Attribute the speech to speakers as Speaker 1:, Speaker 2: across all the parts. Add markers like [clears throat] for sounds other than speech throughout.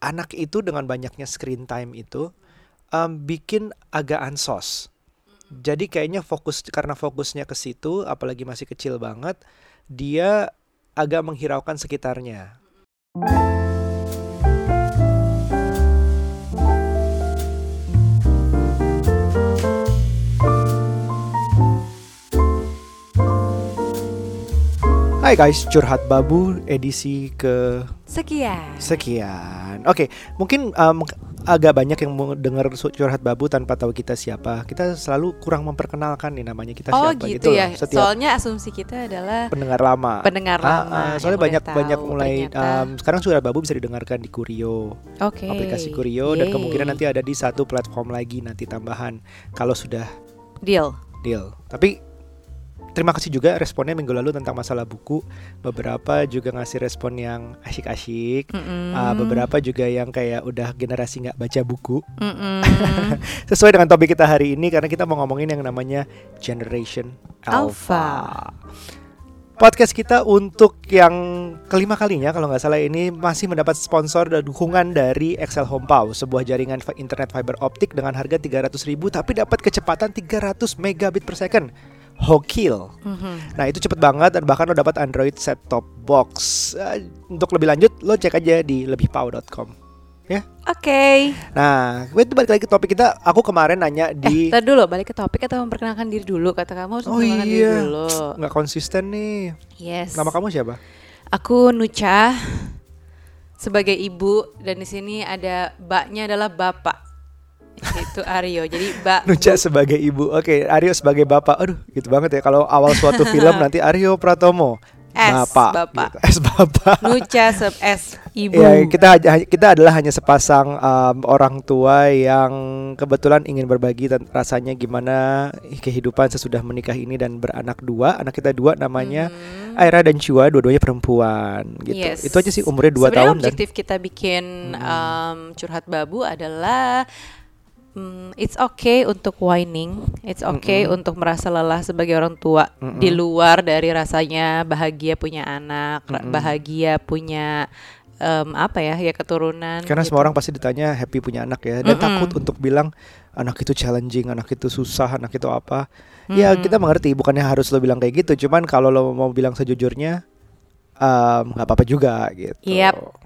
Speaker 1: anak itu dengan banyaknya screen time itu um, bikin agak ansos. Jadi kayaknya fokus karena fokusnya ke situ, apalagi masih kecil banget, dia agak menghiraukan sekitarnya. Hai guys, curhat babu edisi ke
Speaker 2: Sekian.
Speaker 1: sekian. Oke, mungkin um, agak banyak yang mau dengar curhat babu tanpa tahu kita siapa. Kita selalu kurang memperkenalkan nih namanya kita
Speaker 2: Oh
Speaker 1: siapa
Speaker 2: gitu ya.
Speaker 1: loh, Setiap
Speaker 2: Soalnya asumsi kita adalah
Speaker 1: pendengar lama.
Speaker 2: pendengar
Speaker 1: Ah,
Speaker 2: lama.
Speaker 1: ah, soalnya banyak
Speaker 2: tahu.
Speaker 1: banyak mulai
Speaker 2: Ternyata-
Speaker 1: um, sekarang sudah babu bisa didengarkan di Kurio,
Speaker 2: Oke.
Speaker 1: aplikasi Kurio dan
Speaker 2: Yeay.
Speaker 1: kemungkinan nanti ada di satu platform lagi nanti tambahan kalau sudah
Speaker 2: deal.
Speaker 1: deal. Tapi terima kasih juga responnya minggu lalu tentang masalah buku. Beberapa juga ngasih respon yang asyik-asyik.
Speaker 2: Mm-mm.
Speaker 1: Ah, beberapa juga yang kayak udah generasi nggak baca buku.
Speaker 2: Mm-mm. [laughs]
Speaker 1: Sesuai dengan topik kita hari ini karena kita mau ngomongin yang namanya Generation
Speaker 2: Alpha.
Speaker 1: Alpha. Podcast kita untuk yang kelima kalinya kalau nggak salah ini masih mendapat sponsor dan dukungan dari Excel Home Pow, sebuah jaringan internet fiber optik dengan harga 300.000 ribu tapi dapat kecepatan 300 megabit per second. Hokil.
Speaker 2: Mhm.
Speaker 1: Nah itu cepet banget dan bahkan lo dapat Android set top box. Eh, untuk lebih lanjut lo cek aja di lebihpow.com.
Speaker 2: Oke.
Speaker 1: Nah, itu balik lagi ke topik kita. Aku kemarin nanya
Speaker 2: Eh,
Speaker 1: di
Speaker 2: tadi dulu balik ke topik atau memperkenalkan diri dulu. Kata kamu harus
Speaker 1: Oh
Speaker 2: memperkenalkan
Speaker 1: iya.
Speaker 2: diri dulu.
Speaker 1: nggak konsisten nih.
Speaker 2: Yes.
Speaker 1: Nama kamu siapa?
Speaker 2: Aku Nucha sebagai ibu dan di sini ada baknya adalah bapak. Itu Aryo. Jadi Mbak [laughs]
Speaker 1: Nucha sebagai ibu. Oke, Aryo sebagai bapak. Aduh, gitu banget ya. Kalau awal suatu film [laughs] nanti Aryo Pratomo.
Speaker 2: S,
Speaker 1: bapak.
Speaker 2: bapak.
Speaker 1: Gitu. S bapak.
Speaker 2: Nucha sub S ibu.
Speaker 1: Ya, kita kita adalah hanya sepasang um, orang tua yang kebetulan ingin berbagi ten- rasanya gimana kehidupan sesudah menikah ini dan beranak dua. Anak kita dua namanya
Speaker 2: Hmm.
Speaker 1: Aira dan Chua, dua-duanya perempuan gitu.
Speaker 2: Yes.
Speaker 1: Itu aja sih umurnya dua
Speaker 2: Sebenarnya
Speaker 1: tahun dan
Speaker 2: objektif kita bikin um, curhat babu adalah mm, it's okay untuk whining, it's okay untuk merasa lelah sebagai orang tua di luar dari rasanya bahagia punya anak, ra- bahagia punya em, apa ya ya keturunan.
Speaker 1: Karena
Speaker 2: gitu.
Speaker 1: semua orang pasti ditanya happy punya anak ya dan
Speaker 2: Mm-mm.
Speaker 1: takut untuk bilang anak itu challenging, anak itu susah, anak itu apa. Ya kita mengerti bukannya harus lo bilang kayak gitu, cuman kalau lo mau bilang sejujurnya nggak apa-apa juga gitu.
Speaker 2: Yap.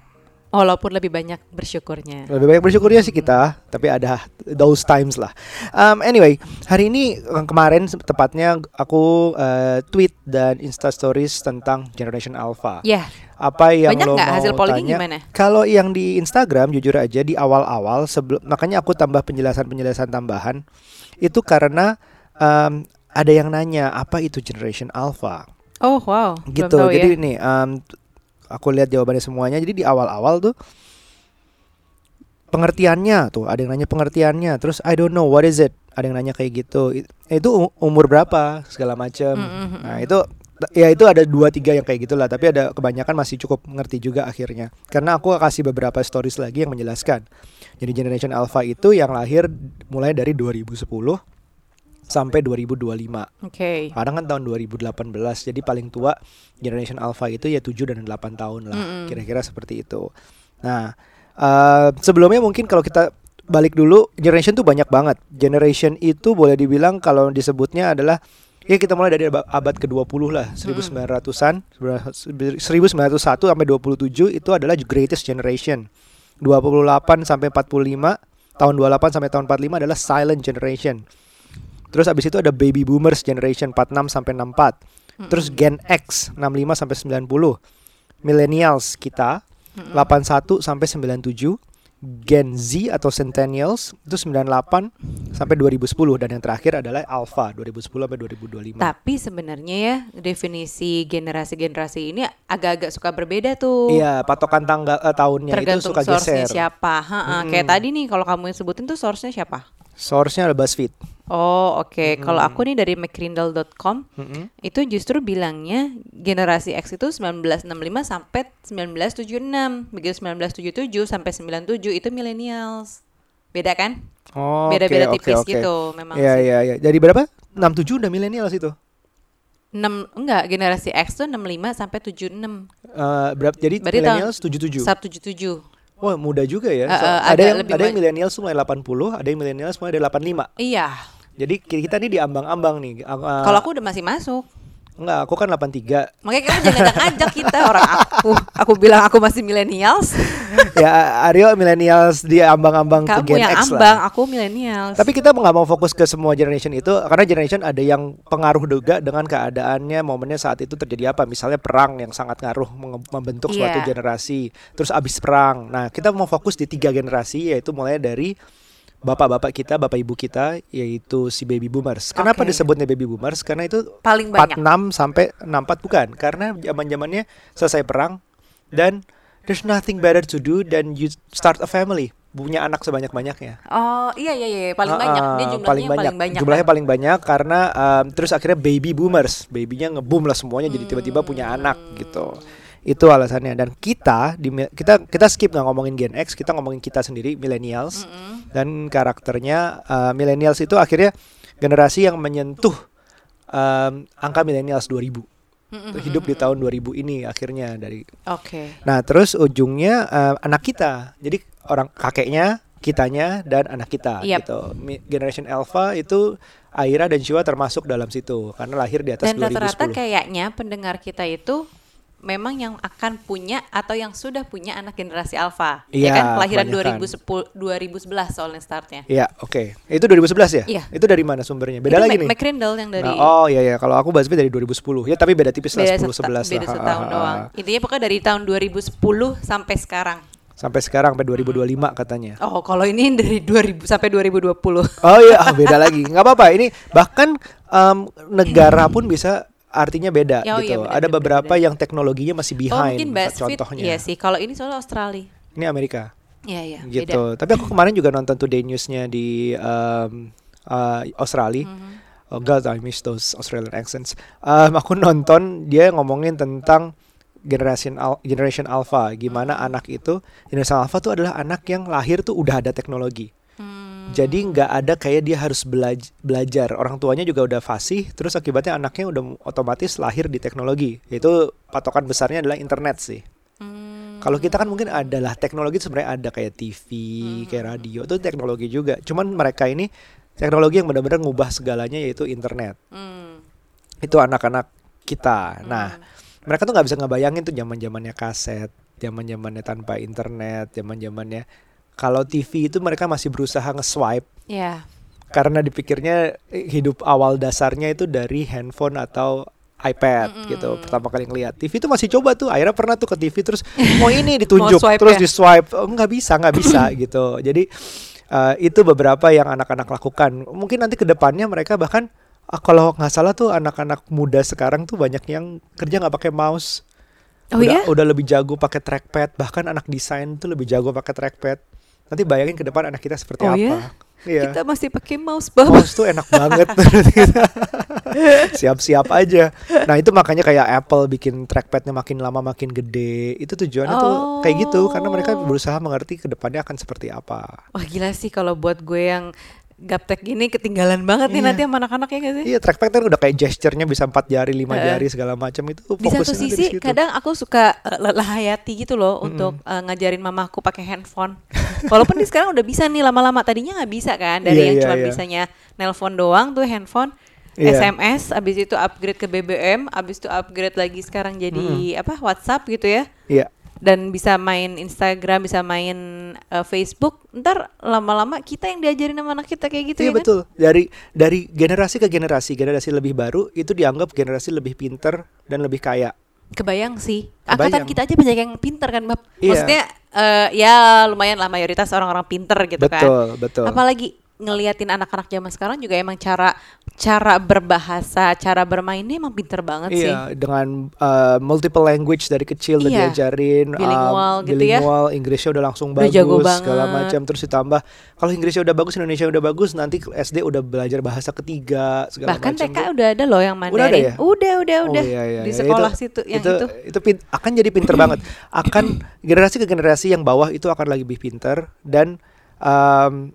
Speaker 2: Walaupun lebih banyak bersyukurnya.
Speaker 1: Lebih banyak bersyukurnya sih kita, tapi ada those times lah. Um, anyway, hari ini kemarin tepatnya aku eh, tweet dan Insta Stories tentang Generation Alpha.
Speaker 2: Ya,
Speaker 1: Apa yang
Speaker 2: banyak
Speaker 1: lo
Speaker 2: nggak
Speaker 1: mau
Speaker 2: hasil
Speaker 1: tanya?
Speaker 2: gimana?
Speaker 1: Kalau yang di Instagram jujur aja di awal-awal sebelum makanya aku tambah penjelasan-penjelasan tambahan itu karena em, ada yang nanya apa itu Generation Alpha
Speaker 2: Oh wow,
Speaker 1: gitu. Jadi
Speaker 2: ya.
Speaker 1: nih em, aku lihat jawabannya semuanya. Jadi di awal-awal tuh pengertiannya tuh ada yang nanya pengertiannya. Terus I don't know what is it. Ada yang nanya kayak gitu. It- Itu umur berapa segala macam.
Speaker 2: Mm-mm.
Speaker 1: Nah itu ya itu ada dua tiga yang kayak gitulah. Tapi ada kebanyakan masih cukup mengerti juga akhirnya. Karena aku kasih beberapa stories lagi yang menjelaskan. Jadi Generation Alpha itu yang lahir mulai dari 2010 sampai 2025.
Speaker 2: Oke.
Speaker 1: Kadang kan tahun 2018 Jadi paling tua Generation Alpha itu ya 7 dan 8 tahun lah. Kira-kira seperti itu Nah eh, Sebelumnya mungkin kalau kita balik dulu Generation tuh banyak banget Generation itu boleh dibilang Kalau disebutnya adalah Ya kita mulai dari aba- abad ke-20 lah 1900-an 1901 sampai 27 Itu adalah greatest generation 28 sampai 45 Tahun 28 sampai tahun 45 adalah silent generation Terus abis itu ada baby boomers generation 46 sampai 64. Terus Gen X 65 sampai 90. Millennials kita 81 sampai 97. Gen Z atau Centennials itu 98 sampai 2010 dan yang terakhir adalah Alpha 2010 sampai 2025.
Speaker 2: Tapi sebenarnya ya definisi generasi-generasi ini agak-agak suka berbeda tuh.
Speaker 1: Iya, patokan tanggal eh, tahunnya itu
Speaker 2: Tergantung
Speaker 1: suka
Speaker 2: source-nya
Speaker 1: geser.
Speaker 2: siapa. Ha-ha, Kayak tadi nih kalau kamu yang sebutin tuh source-nya siapa?
Speaker 1: Source-nya ada BuzzFeed.
Speaker 2: Oh oke. Kalau aku nih dari mcgrindle.com
Speaker 1: Mm-mm.
Speaker 2: itu justru bilangnya generasi X itu 1965 sampai 1976. Begitu 1977 sampai 97 itu millennials. Beda kan?
Speaker 1: Oh,
Speaker 2: Beda-beda
Speaker 1: oke,
Speaker 2: tipis
Speaker 1: oke, oke.
Speaker 2: gitu memang
Speaker 1: Iya, iya, iya. Dari berapa? 67 udah millennials itu.
Speaker 2: 6 enggak, generasi X tuh 65 sampai 76.
Speaker 1: Eh berapa? Jadi
Speaker 2: Berarti tahun
Speaker 1: millennials 77.
Speaker 2: 177.
Speaker 1: Wah muda juga ya.
Speaker 2: Uh,
Speaker 1: So,
Speaker 2: uh,
Speaker 1: ada
Speaker 2: agak
Speaker 1: yang ada yang milenial mulai 80, ada yang milenial mulai dari 85.
Speaker 2: Iya.
Speaker 1: Jadi kita nih di ambang-ambang nih. Uh,
Speaker 2: Kalau aku udah masih masuk.
Speaker 1: Enggak, aku kan 83.
Speaker 2: Makanya kamu jangan ngajak kita orang aku. Aku bilang aku masih millennials. [laughs]
Speaker 1: ya Aryo milenials di ambang-ambang ke
Speaker 2: Kamu
Speaker 1: Gen
Speaker 2: yang
Speaker 1: X
Speaker 2: ambang,
Speaker 1: lah.
Speaker 2: aku millennials.
Speaker 1: Tapi kita nggak mau fokus ke semua generation itu karena generation ada yang pengaruh juga dengan keadaannya momennya saat itu terjadi apa. Misalnya perang yang sangat ngaruh membentuk suatu
Speaker 2: Iya.
Speaker 1: generasi. Terus abis perang. Nah kita mau fokus di tiga generasi yaitu mulai dari bapak-bapak kita, bapak ibu kita yaitu si baby boomers. Kenapa
Speaker 2: Oke.
Speaker 1: disebutnya baby boomers? Karena itu
Speaker 2: paling banyak.
Speaker 1: 46 sampai 64 bukan karena zaman-zamannya selesai perang dan there's nothing better to do than you start a family punya anak sebanyak-banyaknya
Speaker 2: Oh, iya iya iya, paling banyak. Dia
Speaker 1: Ah,
Speaker 2: jumlahnya paling banyak. Paling banyak
Speaker 1: jumlahnya
Speaker 2: kan?
Speaker 1: paling banyak karena um, terus akhirnya baby boomers babynya ngeboom lah semuanya jadi tiba-tiba punya anak gitu itu alasannya dan kita di kita kita skip nggak ngomongin Gen X kita ngomongin kita sendiri millennials
Speaker 2: Mm-mm.
Speaker 1: dan karakternya uh, millennials itu akhirnya generasi yang menyentuh um, angka millennials 2000
Speaker 2: Mm-mm,
Speaker 1: hidup di tahun 2000 ini akhirnya dari
Speaker 2: Oke.
Speaker 1: Nah, terus ujungnya eh, anak kita. Jadi orang kakeknya, kitanya dan anak kita
Speaker 2: Yap.
Speaker 1: gitu. Generation Alpha itu Aira dan Shiva termasuk dalam situ karena lahir di atas
Speaker 2: Dan rata-rata
Speaker 1: 2010.
Speaker 2: kayaknya pendengar kita itu memang yang akan punya atau yang sudah punya anak generasi alfa.
Speaker 1: Iya,
Speaker 2: ya kan? Kelahiran
Speaker 1: kebanyakan.
Speaker 2: 2010 2011 soalnya startnya.
Speaker 1: Iya, oke. Itu 2011 ya?
Speaker 2: Iya.
Speaker 1: Itu dari mana sumbernya? Beda
Speaker 2: Itu
Speaker 1: lagi
Speaker 2: Mac-
Speaker 1: nih.
Speaker 2: McCrindle yang dari
Speaker 1: Nah, oh iya ya, kalau aku bahasnya dari 2010. Ya tapi beda tipis lah
Speaker 2: beda,
Speaker 1: 10
Speaker 2: seta-
Speaker 1: 11
Speaker 2: beda
Speaker 1: lah.
Speaker 2: setahun
Speaker 1: Ah, ah,
Speaker 2: doang. Intinya pokoknya dari tahun 2010 sampai sekarang.
Speaker 1: Sampai sekarang sampai 2025 katanya.
Speaker 2: Oh, kalau ini dari 2000 sampai 2020.
Speaker 1: Oh iya, ah, beda lagi. nggak apa-apa. Ini bahkan em, negara [clears throat] pun bisa artinya beda
Speaker 2: oh iya,
Speaker 1: gitu.
Speaker 2: benar,
Speaker 1: Ada
Speaker 2: benar,
Speaker 1: beberapa
Speaker 2: benar.
Speaker 1: yang teknologinya masih
Speaker 2: oh,
Speaker 1: behind.
Speaker 2: mungkin BuzzFeed.
Speaker 1: contohnya.
Speaker 2: Iya sih. Kalau ini soalnya Australia.
Speaker 1: Ini Amerika.
Speaker 2: Iya, iya, beda.
Speaker 1: gitu. Tapi aku kemarin juga nonton Today News-nya di um, uh, Australia.
Speaker 2: Mhm.
Speaker 1: Oh God, I miss those Australian accents. Um, aku nonton dia ngomongin tentang generation al generation alpha, gimana
Speaker 2: Hmm.
Speaker 1: anak itu generation alpha tuh adalah anak yang lahir tuh udah ada teknologi.
Speaker 2: Hmm.
Speaker 1: Jadi nggak ada kayak dia harus belaj- belajar. Orang tuanya juga udah fasih, terus akibatnya anaknya udah otomatis lahir di teknologi. Itu patokan besarnya adalah internet sih.
Speaker 2: Hmm.
Speaker 1: Kalau kita kan mungkin adalah teknologi sebenarnya ada kayak TV, kayak radio itu teknologi juga. Cuman mereka ini teknologi yang benar-benar ngubah segalanya yaitu internet.
Speaker 2: Hmm.
Speaker 1: Itu anak-anak kita. Nah, mereka tuh nggak bisa ngebayangin tuh zaman zamannya kaset, zaman zamannya tanpa internet, zaman zamannya kalau TV itu mereka masih berusaha nge-swipe.
Speaker 2: Ya.
Speaker 1: karena dipikirnya eh, hidup awal dasarnya itu dari handphone atau iPad gitu pertama kali ngeliat. TV itu masih coba tuh akhirnya pernah tuh ke TV terus [laughs] mau ini ditunjuk
Speaker 2: swipe
Speaker 1: terus
Speaker 2: ya?
Speaker 1: di swipe oh, nggak bisa nggak [laughs] bisa gitu. Jadi eh, itu beberapa yang anak-anak lakukan. Mungkin nanti ke depannya mereka bahkan ah, kalau nggak salah tuh anak-anak muda sekarang tuh banyak yang kerja nggak pakai mouse.
Speaker 2: Oh
Speaker 1: udah,
Speaker 2: iya?
Speaker 1: udah lebih jago pakai trackpad. Bahkan anak desain tuh lebih jago pakai trackpad nanti bayangin ke depan anak kita seperti
Speaker 2: Oh
Speaker 1: apa
Speaker 2: ya?
Speaker 1: Iya.
Speaker 2: Kita masih pakai mouse, Bab.
Speaker 1: Mouse tuh enak banget [laughs] Siap-siap aja Nah itu makanya kayak Apple bikin trackpadnya makin lama makin gede Itu tujuannya tuh kayak gitu Karena mereka
Speaker 2: Oh.
Speaker 1: berusaha mengerti ke depannya akan seperti apa
Speaker 2: Wah gila sih kalau buat gue yang gaptek gini ketinggalan banget nih
Speaker 1: Iya.
Speaker 2: nanti sama anak-anak ya gak sih?
Speaker 1: Iya trackpad kan udah kayak gesturenya bisa empat jari, lima jari segala macam itu
Speaker 2: Di satu
Speaker 1: di
Speaker 2: sisi kadang aku suka eh, lelah hayati gitu loh untuk eh, ngajarin mamaku pakai handphone. [laughs] Walaupun di sekarang udah bisa nih lama-lama tadinya nggak bisa kan dari
Speaker 1: Iya,
Speaker 2: yang
Speaker 1: iya,
Speaker 2: cuma
Speaker 1: iya.
Speaker 2: bisanya nelpon doang tuh handphone.
Speaker 1: Iya.
Speaker 2: SMS, abis itu upgrade ke BBM, abis itu upgrade lagi sekarang jadi apa WhatsApp gitu ya,
Speaker 1: Iya
Speaker 2: dan bisa main Instagram, bisa main eh, Facebook. Ntar lama-lama kita yang diajarin sama anak kita kayak gitu
Speaker 1: Iya
Speaker 2: ya kan?
Speaker 1: betul. Dari dari generasi ke generasi, generasi lebih baru itu dianggap generasi lebih pinter dan lebih kaya.
Speaker 2: Kebayang sih. Angkatan
Speaker 1: Kebayang.
Speaker 2: kita aja banyak yang pinter kan, Bab.
Speaker 1: Iya.
Speaker 2: Maksudnya eh, ya lumayan lah mayoritas orang-orang pinter gitu kan.
Speaker 1: betul, betul.
Speaker 2: Apalagi ngeliatin anak-anak zaman sekarang juga emang cara cara berbahasa, cara bermainnya emang pinter banget sih.
Speaker 1: Iya, dengan uh, multiple language dari kecil udah
Speaker 2: Iya.
Speaker 1: diajarin um,
Speaker 2: Bilingual gitu ya.
Speaker 1: bilingual, Inggrisnya udah langsung
Speaker 2: Udah
Speaker 1: bagus
Speaker 2: jago
Speaker 1: segala
Speaker 2: banget.
Speaker 1: macam terus ditambah kalau Inggrisnya udah bagus, Indonesia udah bagus, nanti SD udah belajar bahasa ketiga segala
Speaker 2: Bahkan
Speaker 1: macam.
Speaker 2: TK udah ada loh yang Mandarin.
Speaker 1: Udah ada ya?
Speaker 2: Udah, udah,
Speaker 1: Oh,
Speaker 2: udah.
Speaker 1: iya, iya,
Speaker 2: Di
Speaker 1: iya.
Speaker 2: sekolah situ yang itu.
Speaker 1: itu pin- akan jadi pinter banget. Akan generasi ke generasi yang bawah itu akan lagi lebih pinter dan um,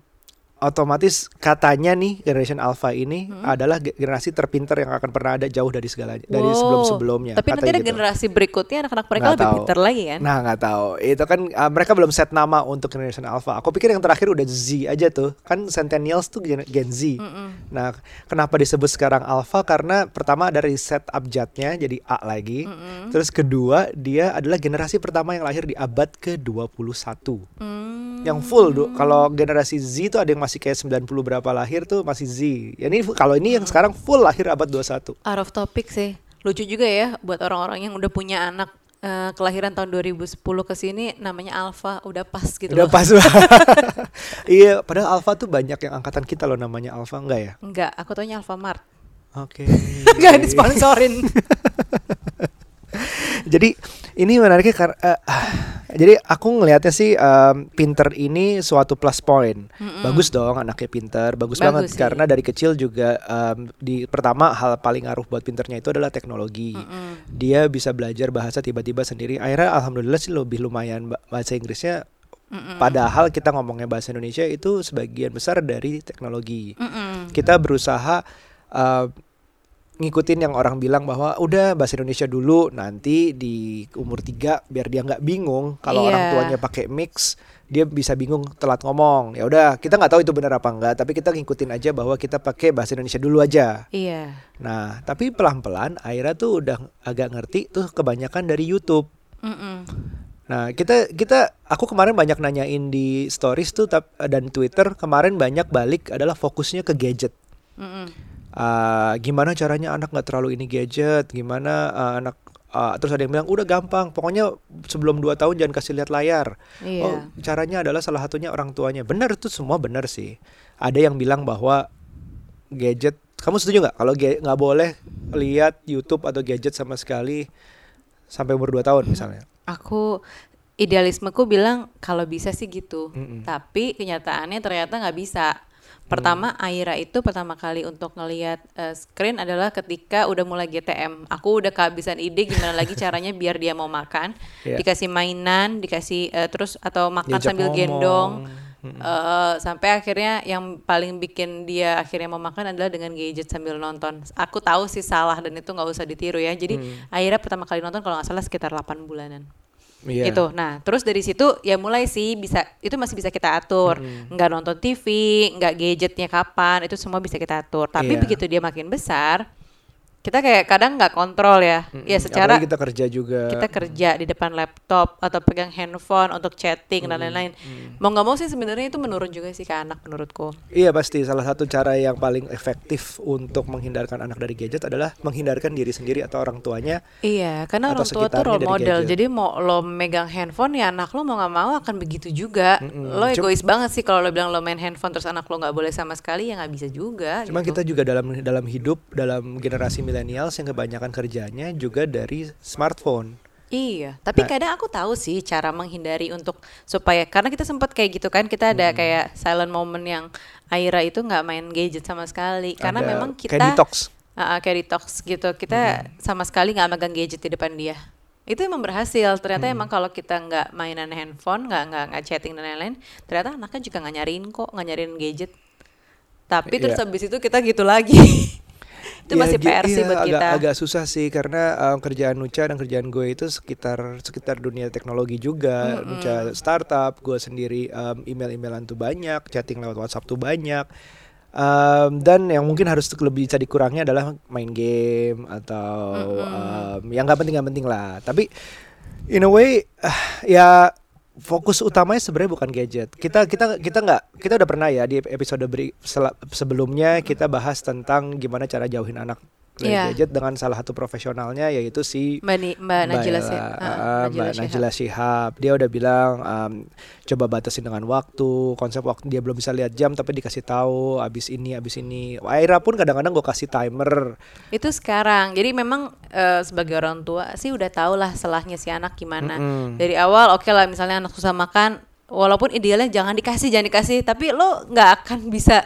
Speaker 1: otomatis katanya nih generation alpha ini
Speaker 2: Hmm.
Speaker 1: adalah ge- generasi terpintar yang akan pernah ada jauh dari segalanya dari
Speaker 2: Wow.
Speaker 1: sebelum-sebelumnya.
Speaker 2: Tapi nanti ada
Speaker 1: gitu.
Speaker 2: generasi berikutnya anak-anak mereka
Speaker 1: Nggak
Speaker 2: lebih
Speaker 1: tahu.
Speaker 2: pintar lagi kan?
Speaker 1: Nah nggak tahu itu kan uh, mereka belum set nama untuk generation alpha. Aku pikir yang terakhir udah Z aja tuh kan centennials tuh gen, Gen Z. Nah kenapa disebut sekarang alpha karena pertama ada riset abjadnya jadi A lagi. Terus kedua dia adalah generasi pertama yang lahir di abad ke 21
Speaker 2: Hmm.
Speaker 1: Yang full du- kalau generasi Z tuh ada yang masih kayak 90 berapa lahir tuh masih Z. Ya ini kalau ini yang sekarang full lahir abad 21.
Speaker 2: Out of topic sih. Lucu juga ya buat orang-orang yang udah punya anak eh, kelahiran tahun 2010 ke sini namanya Alpha udah pas gitu
Speaker 1: Udah
Speaker 2: loh.
Speaker 1: pas. [laughs] Iya, padahal Alpha tuh banyak yang angkatan kita loh namanya Alpha enggak ya?
Speaker 2: Enggak, aku taunya Alfamart.
Speaker 1: Oke. [laughs]
Speaker 2: Enggak disponsorin. [laughs]
Speaker 1: jadi ini menariknya karena jadi aku ngelihatnya sih em, pinter ini suatu plus point. Bagus dong anaknya pinter, bagus,
Speaker 2: Bagus
Speaker 1: banget
Speaker 2: sih.
Speaker 1: karena dari kecil juga em, di pertama hal paling ngaruh buat pinternya itu adalah teknologi. Dia bisa belajar bahasa tiba-tiba sendiri. Akhirnya alhamdulillah sih lebih lumayan ba- bahasa Inggrisnya. Padahal kita ngomongnya bahasa Indonesia itu sebagian besar dari teknologi.
Speaker 2: Mm-mm.
Speaker 1: Kita berusaha eh, ngikutin yang orang bilang bahwa udah bahasa Indonesia dulu nanti di umur tiga biar dia nggak bingung kalau orang
Speaker 2: Iya.
Speaker 1: tuanya pakai mix dia bisa bingung telat ngomong ya udah kita nggak tahu itu benar apa enggak tapi kita ngikutin aja bahwa kita pakai bahasa Indonesia dulu aja
Speaker 2: Iya.
Speaker 1: nah tapi pelan-pelan Aira tuh udah agak ngerti tuh kebanyakan dari YouTube
Speaker 2: Mm-mm.
Speaker 1: Nah, kita kita aku kemarin banyak nanyain di stories tuh dan Twitter kemarin banyak balik adalah fokusnya ke gadget.
Speaker 2: Mm-mm.
Speaker 1: Ah, gimana caranya anak nggak terlalu ini gadget? Gimana ah, anak ah, terus ada yang bilang udah gampang, pokoknya sebelum 2 tahun jangan kasih lihat layar.
Speaker 2: Iya.
Speaker 1: Oh, caranya adalah salah satunya orang tuanya. Benar itu semua benar sih. Ada yang bilang bahwa gadget, kamu setuju nggak kalau ga- nggak boleh lihat YouTube atau gadget sama sekali sampai umur 2 tahun misalnya?
Speaker 2: Aku idealismeku bilang kalau bisa sih gitu.
Speaker 1: Mm-mm.
Speaker 2: Tapi kenyataannya ternyata nggak bisa. Pertama,
Speaker 1: Mm.
Speaker 2: Aira itu pertama kali untuk ngelihat eh, screen adalah ketika udah mulai GTM. Aku udah kehabisan ide gimana lagi caranya biar dia mau makan.
Speaker 1: Iya.
Speaker 2: Dikasih mainan, dikasih eh, terus atau makan
Speaker 1: Diajak
Speaker 2: sambil
Speaker 1: ngomong.
Speaker 2: gendong. Eh, sampai akhirnya yang paling bikin dia akhirnya mau makan adalah dengan gadget sambil nonton. Aku tahu sih salah dan itu nggak usah ditiru ya. Jadi
Speaker 1: Hmm.
Speaker 2: Aira pertama kali nonton kalau nggak salah sekitar 8 bulanan
Speaker 1: Iya.
Speaker 2: gitu. Nah, terus dari situ ya mulai sih bisa itu masih bisa kita atur. Nggak nonton TV, nggak gadgetnya kapan, itu semua bisa kita atur. Tapi
Speaker 1: Iya.
Speaker 2: begitu dia makin besar, kita kayak kadang nggak kontrol ya. Ya secara
Speaker 1: Apalagi kita kerja juga.
Speaker 2: kita kerja di depan laptop atau pegang handphone untuk chatting dan lain-lain. Mau nggak mau sih sebenarnya itu menurun juga sih ke anak menurutku.
Speaker 1: Iya pasti salah satu cara yang paling efektif untuk menghindarkan anak dari gadget adalah menghindarkan diri sendiri atau orang tuanya.
Speaker 2: Iya, karena orang tua tuh role model.
Speaker 1: gadget.
Speaker 2: Jadi mau lo megang handphone ya anak lo mau nggak mau akan begitu juga. Lo
Speaker 1: Cum-
Speaker 2: egois banget sih kalau lo bilang lo main handphone terus anak lo nggak boleh sama sekali ya nggak bisa juga.
Speaker 1: Cuma
Speaker 2: gitu.
Speaker 1: kita juga dalam dalam hidup dalam generasi milenials yang kebanyakan kerjanya juga dari smartphone.
Speaker 2: Iya, tapi
Speaker 1: Nah.
Speaker 2: kadang aku tahu sih cara menghindari untuk supaya karena kita sempat kayak gitu kan kita ada kayak silent moment yang Aira itu nggak main gadget sama sekali. Karena
Speaker 1: Ada
Speaker 2: memang kita
Speaker 1: kayak detox.
Speaker 2: Ah, kayak detox gitu. Kita sama sekali nggak megang gadget di depan dia. Itu emang berhasil. Ternyata emang kalau kita nggak mainan handphone nggak nggak nggak chatting dan lain-lain ternyata anaknya juga nggak nyariin kok nggak nyariin gadget. Tapi terus
Speaker 1: Iya.
Speaker 2: habis itu kita gitu lagi [laughs] itu
Speaker 1: Iya,
Speaker 2: masih
Speaker 1: gi-
Speaker 2: PR sih
Speaker 1: iya,
Speaker 2: buat
Speaker 1: agak,
Speaker 2: kita
Speaker 1: Agak susah sih karena um, kerjaan Nucha dan kerjaan gue itu sekitar sekitar dunia teknologi juga. Nucha startup, gue sendiri um, email-emailan tuh banyak, chatting lewat WhatsApp tuh banyak. Um, dan yang mungkin harus lebih bisa dikurangi adalah main game atau um, yang nggak penting nggak penting lah. Tapi in a way ah, ya fokus utamanya sebenarnya bukan gadget. Kita kita kita nggak kita udah pernah ya di episode beri, sel- sebelumnya kita bahas tentang gimana cara jauhin anak
Speaker 2: Iya.
Speaker 1: gadget dengan salah satu profesionalnya yaitu si
Speaker 2: mbak Ni, mbak Najila
Speaker 1: Ella,
Speaker 2: sih
Speaker 1: ah,
Speaker 2: Ah,
Speaker 1: Mbak
Speaker 2: Shihab.
Speaker 1: Najila Shihab. Dia udah bilang um, coba batasin dengan waktu, konsep waktu dia belum bisa lihat jam tapi dikasih tahu abis ini abis ini. Aira pun kadang-kadang gue kasih timer.
Speaker 2: itu sekarang jadi memang eh, sebagai orang tua sih udah tau lah salahnya si anak gimana
Speaker 1: Mm-mm.
Speaker 2: dari awal oke lah misalnya anak susah makan walaupun idealnya jangan dikasih jangan dikasih tapi lo nggak akan bisa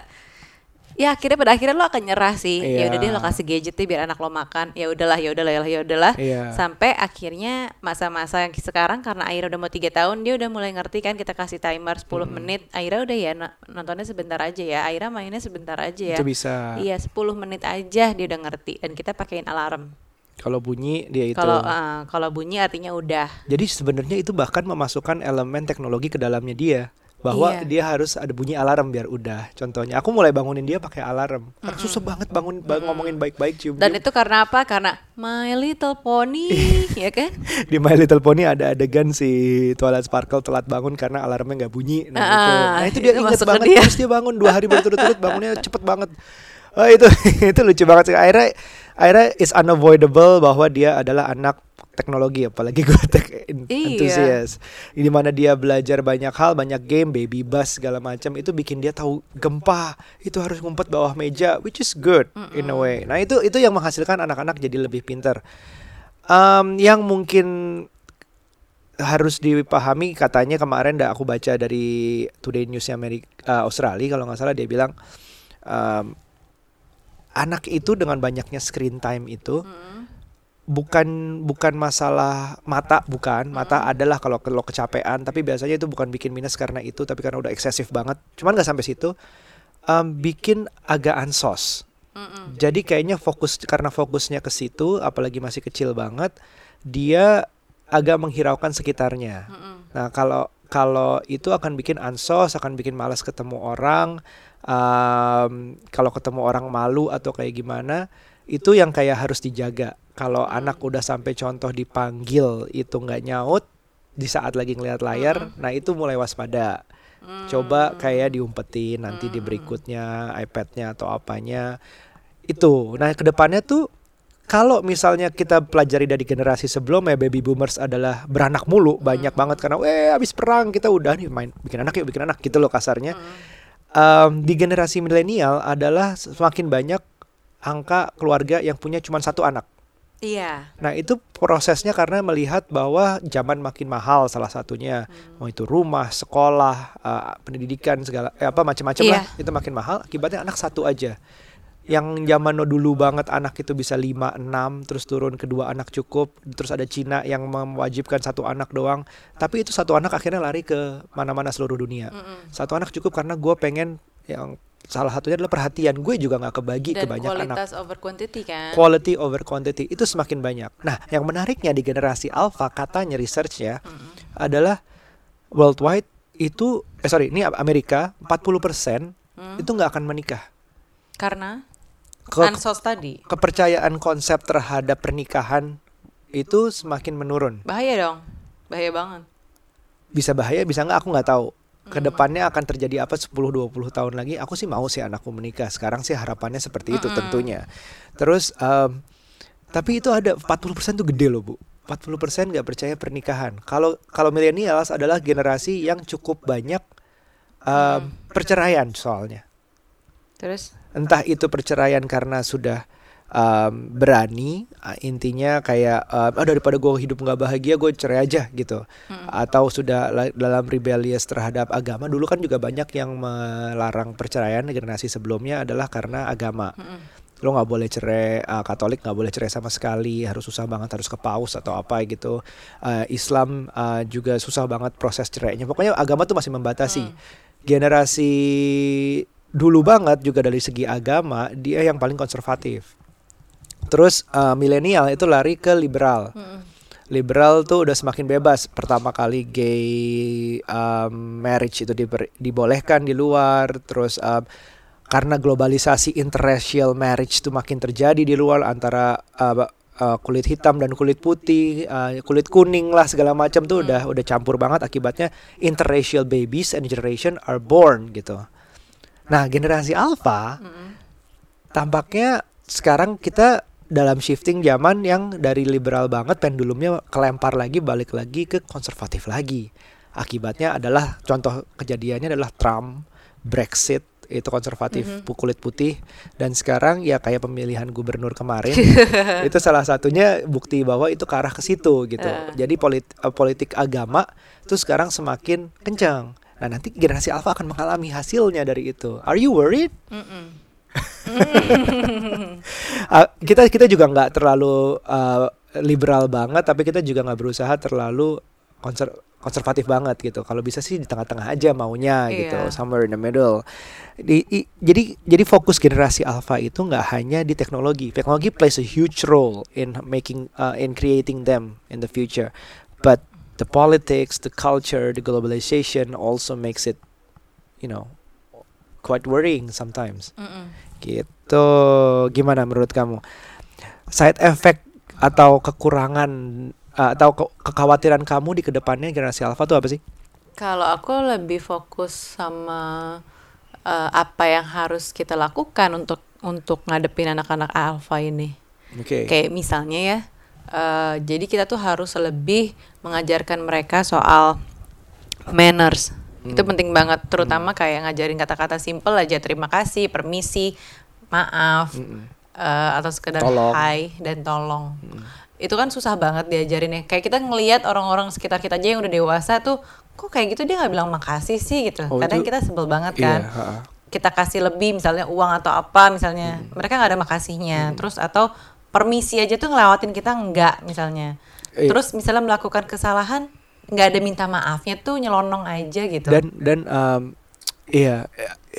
Speaker 2: ya akhirnya pada akhirnya lo akan nyerah sih. Ya
Speaker 1: Iya.
Speaker 2: udah deh lo kasih gadget deh biar anak lo makan. Ya udahlah ya udahlah ya udahlah.
Speaker 1: Iya.
Speaker 2: sampai akhirnya masa-masa yang sekarang karena Aira udah mau tiga tahun dia udah mulai ngerti kan kita kasih timer 10 menit. Aira udah ya no- nontonnya sebentar aja ya. Aira mainnya sebentar aja ya.
Speaker 1: Itu bisa.
Speaker 2: iya 10 menit aja dia udah ngerti. Dan kita pakein alarm.
Speaker 1: Kalau bunyi dia itu.
Speaker 2: kalau eh, kalau bunyi artinya udah.
Speaker 1: Jadi sebenarnya itu bahkan memasukkan elemen teknologi ke dalamnya dia bahwa
Speaker 2: Iya.
Speaker 1: dia harus ada bunyi alarm biar udah. Contohnya aku mulai bangunin dia pakai alarm. Karena susah banget bangun ba- ngomongin baik-baik cium.
Speaker 2: dan itu karena apa karena My Little Pony [laughs] ya kan
Speaker 1: di My Little Pony ada adegan si Twilight Sparkle telat bangun karena alarmnya nggak bunyi. Nah, itu.
Speaker 2: Ah,
Speaker 1: Nah, itu dia [laughs]
Speaker 2: itu
Speaker 1: inget banget
Speaker 2: dia.
Speaker 1: terus dia bangun dua hari berturut-turut bangunnya cepet banget. Oh, itu [laughs] itu lucu banget sih. Akhirnya akhirnya is unavoidable bahwa dia adalah anak teknologi apalagi [laughs] gue tech
Speaker 2: Iya.
Speaker 1: enthusiast. Di mana dia belajar banyak hal, banyak game, baby bus segala macam itu bikin dia tahu gempa, itu harus ngumpet bawah meja which is good in a way. Nah, itu itu yang menghasilkan anak-anak jadi lebih pintar. Em, yang mungkin harus dipahami katanya kemarin dah aku baca dari Today News Amerika Australia kalau nggak salah dia bilang em, anak itu dengan banyaknya screen time itu bukan bukan masalah mata bukan. Mata adalah kalau kalau kecapean tapi biasanya itu bukan bikin minus karena itu tapi karena udah eksesif banget. Cuman nggak sampai situ. Em, bikin agak ansos. Jadi kayaknya fokus karena fokusnya ke situ apalagi masih kecil banget dia agak menghiraukan sekitarnya. Nah kalau kalau itu akan bikin ansos akan bikin malas ketemu orang Em, kalau ketemu orang malu atau kayak gimana itu yang kayak harus dijaga. Kalau anak udah sampai contoh dipanggil itu nggak nyaut di saat lagi ngeliat layar nah itu mulai waspada. Coba kayak diumpetin nanti di berikutnya iPadnya atau apanya. Itu. Nah ke depannya tuh kalau misalnya kita pelajari dari generasi sebelumnya baby boomers adalah beranak mulu banyak banget karena eh habis perang kita udah nih main bikin anak yuk bikin anak gitu loh kasarnya Em, di generasi milenial adalah semakin banyak angka keluarga yang punya cuma satu anak
Speaker 2: iya
Speaker 1: Nah itu prosesnya karena melihat bahwa zaman makin mahal salah satunya mau itu rumah, sekolah, eh, pendidikan segala eh, apa macam-macam
Speaker 2: Iya.
Speaker 1: lah itu makin mahal. Akibatnya anak satu aja. Yang zaman dulu banget anak itu bisa 5, 6 terus turun kedua anak cukup. Terus ada Cina yang mewajibkan satu anak doang. Tapi itu satu anak akhirnya lari ke mana-mana seluruh dunia. Satu anak cukup karena gue pengen yang salah satunya adalah perhatian gue juga nggak kebagi ke
Speaker 2: dan
Speaker 1: banyak anak
Speaker 2: kualitas over quantity kan
Speaker 1: quality over quantity itu semakin banyak. Nah, yang menariknya di generasi alpha katanya research ya adalah worldwide itu eh sorry ini Amerika 40% itu nggak akan menikah.
Speaker 2: karena
Speaker 1: Ke-
Speaker 2: ansos tadi
Speaker 1: kepercayaan konsep terhadap pernikahan itu semakin menurun.
Speaker 2: bahaya dong bahaya banget
Speaker 1: Bisa bahaya, bisa nggak aku nggak tahu. Ke depannya akan terjadi apa 10-20 tahun lagi? Aku sih mau sih anakku menikah. Sekarang sih harapannya seperti itu tentunya. Terus em, tapi itu ada 40% tuh gede loh bu. 40% nggak percaya pernikahan. Kalau kalau millennials adalah generasi yang cukup banyak em, perceraian soalnya.
Speaker 2: terus
Speaker 1: Entah itu perceraian karena sudah em, berani, uh, intinya kayak em, ah daripada gue hidup nggak bahagia gue cerai aja gitu. Atau sudah la- dalam rebellious terhadap agama. Dulu kan juga banyak yang melarang perceraian generasi sebelumnya adalah karena agama. Lo nggak boleh cerai, uh, Katolik nggak boleh cerai sama sekali, harus susah banget harus ke paus atau apa gitu. Uh, Islam uh, juga susah banget proses cerainya. Pokoknya agama tuh masih membatasi. Generasi dulu banget juga dari segi agama dia yang paling konservatif. Terus uh, milenial itu lari ke liberal. Liberal tuh udah semakin bebas. Pertama kali gay um, marriage itu diber- dibolehkan di luar. Terus um, karena globalisasi interracial marriage itu makin terjadi di luar antara uh, uh, kulit hitam dan kulit putih, uh, kulit kuning lah segala macam tuh udah udah campur banget. Akibatnya interracial babies and generation are born gitu. Nah generasi alpha tampaknya sekarang kita dalam shifting zaman yang dari liberal banget pendulumnya kelempar lagi balik lagi ke konservatif lagi. Akibatnya adalah contoh kejadiannya adalah Trump, Brexit itu konservatif pu- kulit putih dan sekarang ya kayak pemilihan gubernur kemarin [laughs] itu salah satunya bukti bahwa itu ke arah ke situ gitu. Jadi polit- eh, politik agama itu sekarang semakin kencang. Nah, nanti generasi alpha akan mengalami hasilnya dari itu. Are you worried?
Speaker 2: Mm-mm.
Speaker 1: Uh, [laughs] kita kita juga nggak terlalu uh, liberal banget, tapi kita juga nggak berusaha terlalu konser konservatif banget gitu. Kalau bisa sih di tengah-tengah aja maunya gitu,
Speaker 2: Iya.
Speaker 1: somewhere in the middle. Di, i- jadi jadi fokus generasi alpha itu nggak hanya di teknologi. Teknologi plays a huge role in making uh, in creating them in the future, but the politics, the culture, the globalization also makes it, you know, quite worrying sometimes.
Speaker 2: Mm-mm.
Speaker 1: gitu. Gimana menurut kamu? Side effect atau kekurangan uh, atau ke- kekhawatiran kamu di ke depannya generasi alpha tuh apa sih?
Speaker 2: Kalau aku lebih fokus sama eh, apa yang harus kita lakukan untuk untuk ngadepin anak-anak alpha ini.
Speaker 1: oke.
Speaker 2: Kayak misalnya ya, eh, jadi kita tuh harus lebih mengajarkan mereka soal manners. Itu
Speaker 1: Hmm.
Speaker 2: penting banget, terutama kayak ngajarin kata-kata simple aja, terima kasih, permisi, maaf, eh, atau sekedar
Speaker 1: Tolong.
Speaker 2: hai dan tolong. Itu kan susah banget diajarin ya. Kayak kita ngelihat orang-orang sekitar kita aja yang udah dewasa tuh, kok kayak gitu dia nggak bilang makasih sih gitu.
Speaker 1: Oh,
Speaker 2: Kadang
Speaker 1: itu-
Speaker 2: kita sebel banget
Speaker 1: iya
Speaker 2: kan
Speaker 1: ha-ha.
Speaker 2: kita kasih lebih misalnya uang atau apa misalnya mereka nggak ada makasihnya terus atau permisi aja tuh ngelewatin kita enggak misalnya.
Speaker 1: Iya.
Speaker 2: terus misalnya melakukan kesalahan nggak ada minta maafnya tuh nyelonong aja gitu.
Speaker 1: Dan dan um, iya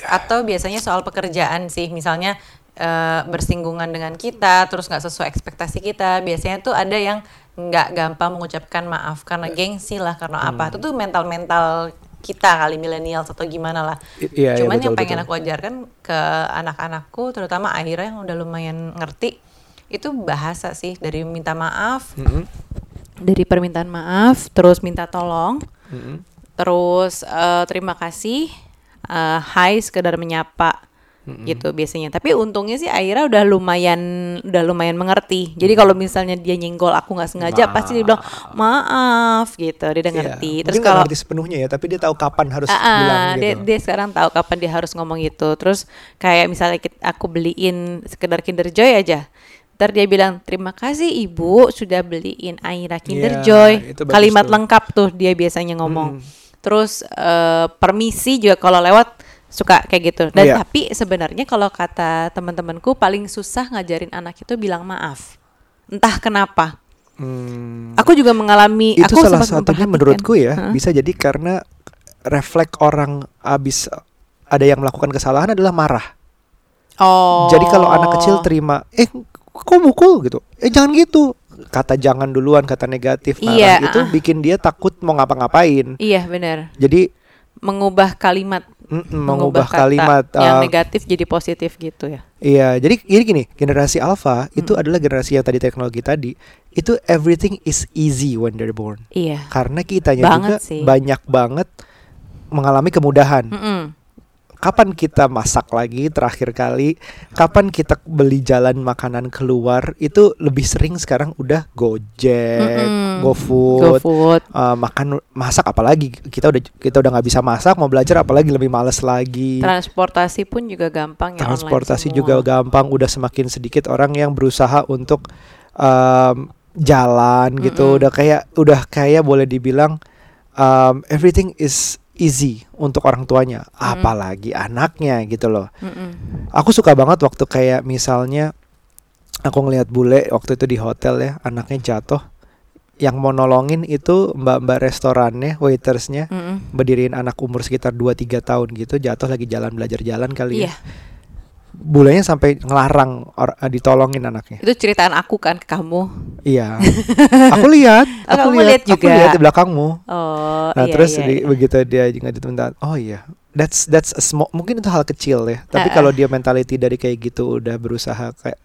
Speaker 2: atau biasanya soal pekerjaan sih misalnya eh, bersinggungan dengan kita terus nggak sesuai ekspektasi kita biasanya tuh ada yang nggak gampang mengucapkan maaf karena gengsi lah karena apa. Itu tuh mental mental kita kali milenial atau gimana lah.
Speaker 1: I- iya, iya,
Speaker 2: cuman yang
Speaker 1: betul,
Speaker 2: pengen
Speaker 1: betul.
Speaker 2: aku ajarkan ke anak-anakku terutama akhirnya yang udah lumayan ngerti itu bahasa sih dari minta maaf.
Speaker 1: Mm-mm,
Speaker 2: dari permintaan maaf terus minta tolong.
Speaker 1: Mm-mm.
Speaker 2: terus eh, terima kasih eh, hai sekedar menyapa gitu biasanya. Tapi untungnya sih Aira udah lumayan udah lumayan mengerti. Jadi kalau misalnya dia nyenggol aku nggak sengaja pasti dia bilang maaf gitu. Dia udah
Speaker 1: Iya.
Speaker 2: ngerti. Terus kalau
Speaker 1: ngerti sepenuhnya ya tapi dia tahu kapan harus
Speaker 2: Ah, ah,
Speaker 1: bilang
Speaker 2: dia,
Speaker 1: gitu.
Speaker 2: dia sekarang tahu kapan dia harus ngomong itu. Terus kayak misalnya aku beliin sekedar Kinder Joy aja. Ntar dia bilang terima kasih ibu sudah beliin Aira Kinder
Speaker 1: Iya,
Speaker 2: Joy. Kalimat
Speaker 1: tuh.
Speaker 2: lengkap tuh dia biasanya ngomong.
Speaker 1: Mm.
Speaker 2: Terus eh, permisi juga kalau lewat suka kayak gitu. Dan
Speaker 1: Iya.
Speaker 2: tapi sebenarnya kalau kata teman-temanku paling susah ngajarin anak itu bilang maaf. Entah kenapa.
Speaker 1: Hmm,
Speaker 2: Aku juga mengalami
Speaker 1: itu
Speaker 2: aku
Speaker 1: salah satunya menurutku ya
Speaker 2: Hah?
Speaker 1: bisa jadi karena refleks orang abis ada yang melakukan kesalahan adalah marah
Speaker 2: Oh.
Speaker 1: Jadi kalau anak kecil terima, eh kok mukul gitu, eh jangan gitu. Kata jangan duluan, kata negatif, marah
Speaker 2: Iya,
Speaker 1: itu
Speaker 2: ah.
Speaker 1: bikin dia takut mau ngapa-ngapain.
Speaker 2: Iya benar.
Speaker 1: Jadi
Speaker 2: mengubah kalimat
Speaker 1: mengubah
Speaker 2: kata
Speaker 1: kalimat.
Speaker 2: yang
Speaker 1: uh,
Speaker 2: negatif jadi positif gitu ya.
Speaker 1: Iya, jadi jadi gini, generasi alpha itu
Speaker 2: Hmm.
Speaker 1: adalah generasi yang tadi teknologi tadi, itu everything is easy when they're born.
Speaker 2: Iya.
Speaker 1: Karena kitanya
Speaker 2: Banget
Speaker 1: juga
Speaker 2: sih.
Speaker 1: banyak banget mengalami kemudahan.
Speaker 2: Mm-mm.
Speaker 1: Kapan kita masak lagi terakhir kali kapan kita beli jalan makanan keluar itu lebih sering sekarang udah gojek
Speaker 2: Mm-mm.
Speaker 1: gofood
Speaker 2: GoFood.
Speaker 1: uh, makan masak apalagi kita udah kita udah nggak bisa masak mau belajar apalagi lebih males lagi
Speaker 2: Transportasi pun juga gampang ya
Speaker 1: transportasi juga gampang udah semakin sedikit orang yang berusaha untuk um, jalan gitu
Speaker 2: Mm-mm.
Speaker 1: udah kayak udah kayak boleh dibilang um, everything is easy untuk orang tuanya apalagi anaknya gitu loh
Speaker 2: Mm-mm.
Speaker 1: aku suka banget waktu kayak misalnya aku ngelihat bule waktu itu di hotel ya anaknya jatuh yang mau nolongin itu mbak-mbak restorannya waitersnya
Speaker 2: Mm-mm.
Speaker 1: berdiriin anak umur sekitar 2-3 tahun gitu jatuh lagi jalan belajar jalan kali
Speaker 2: Iya,
Speaker 1: ya bulenya sampai ngelarang or- ditolongin anaknya
Speaker 2: itu ceritaan aku kan ke kamu.
Speaker 1: Iya [laughs] aku lihat
Speaker 2: Oh,
Speaker 1: aku
Speaker 2: kamu
Speaker 1: lihat
Speaker 2: lihat
Speaker 1: aku
Speaker 2: juga.
Speaker 1: lihat di belakangmu
Speaker 2: Oh,
Speaker 1: nah
Speaker 2: iya,
Speaker 1: terus
Speaker 2: iya,
Speaker 1: di-
Speaker 2: iya.
Speaker 1: begitu dia juga minta oh iya that's that's a small mungkin itu hal kecil ya tapi
Speaker 2: Ha-ha.
Speaker 1: kalau dia mentality dari kayak gitu udah berusaha kayak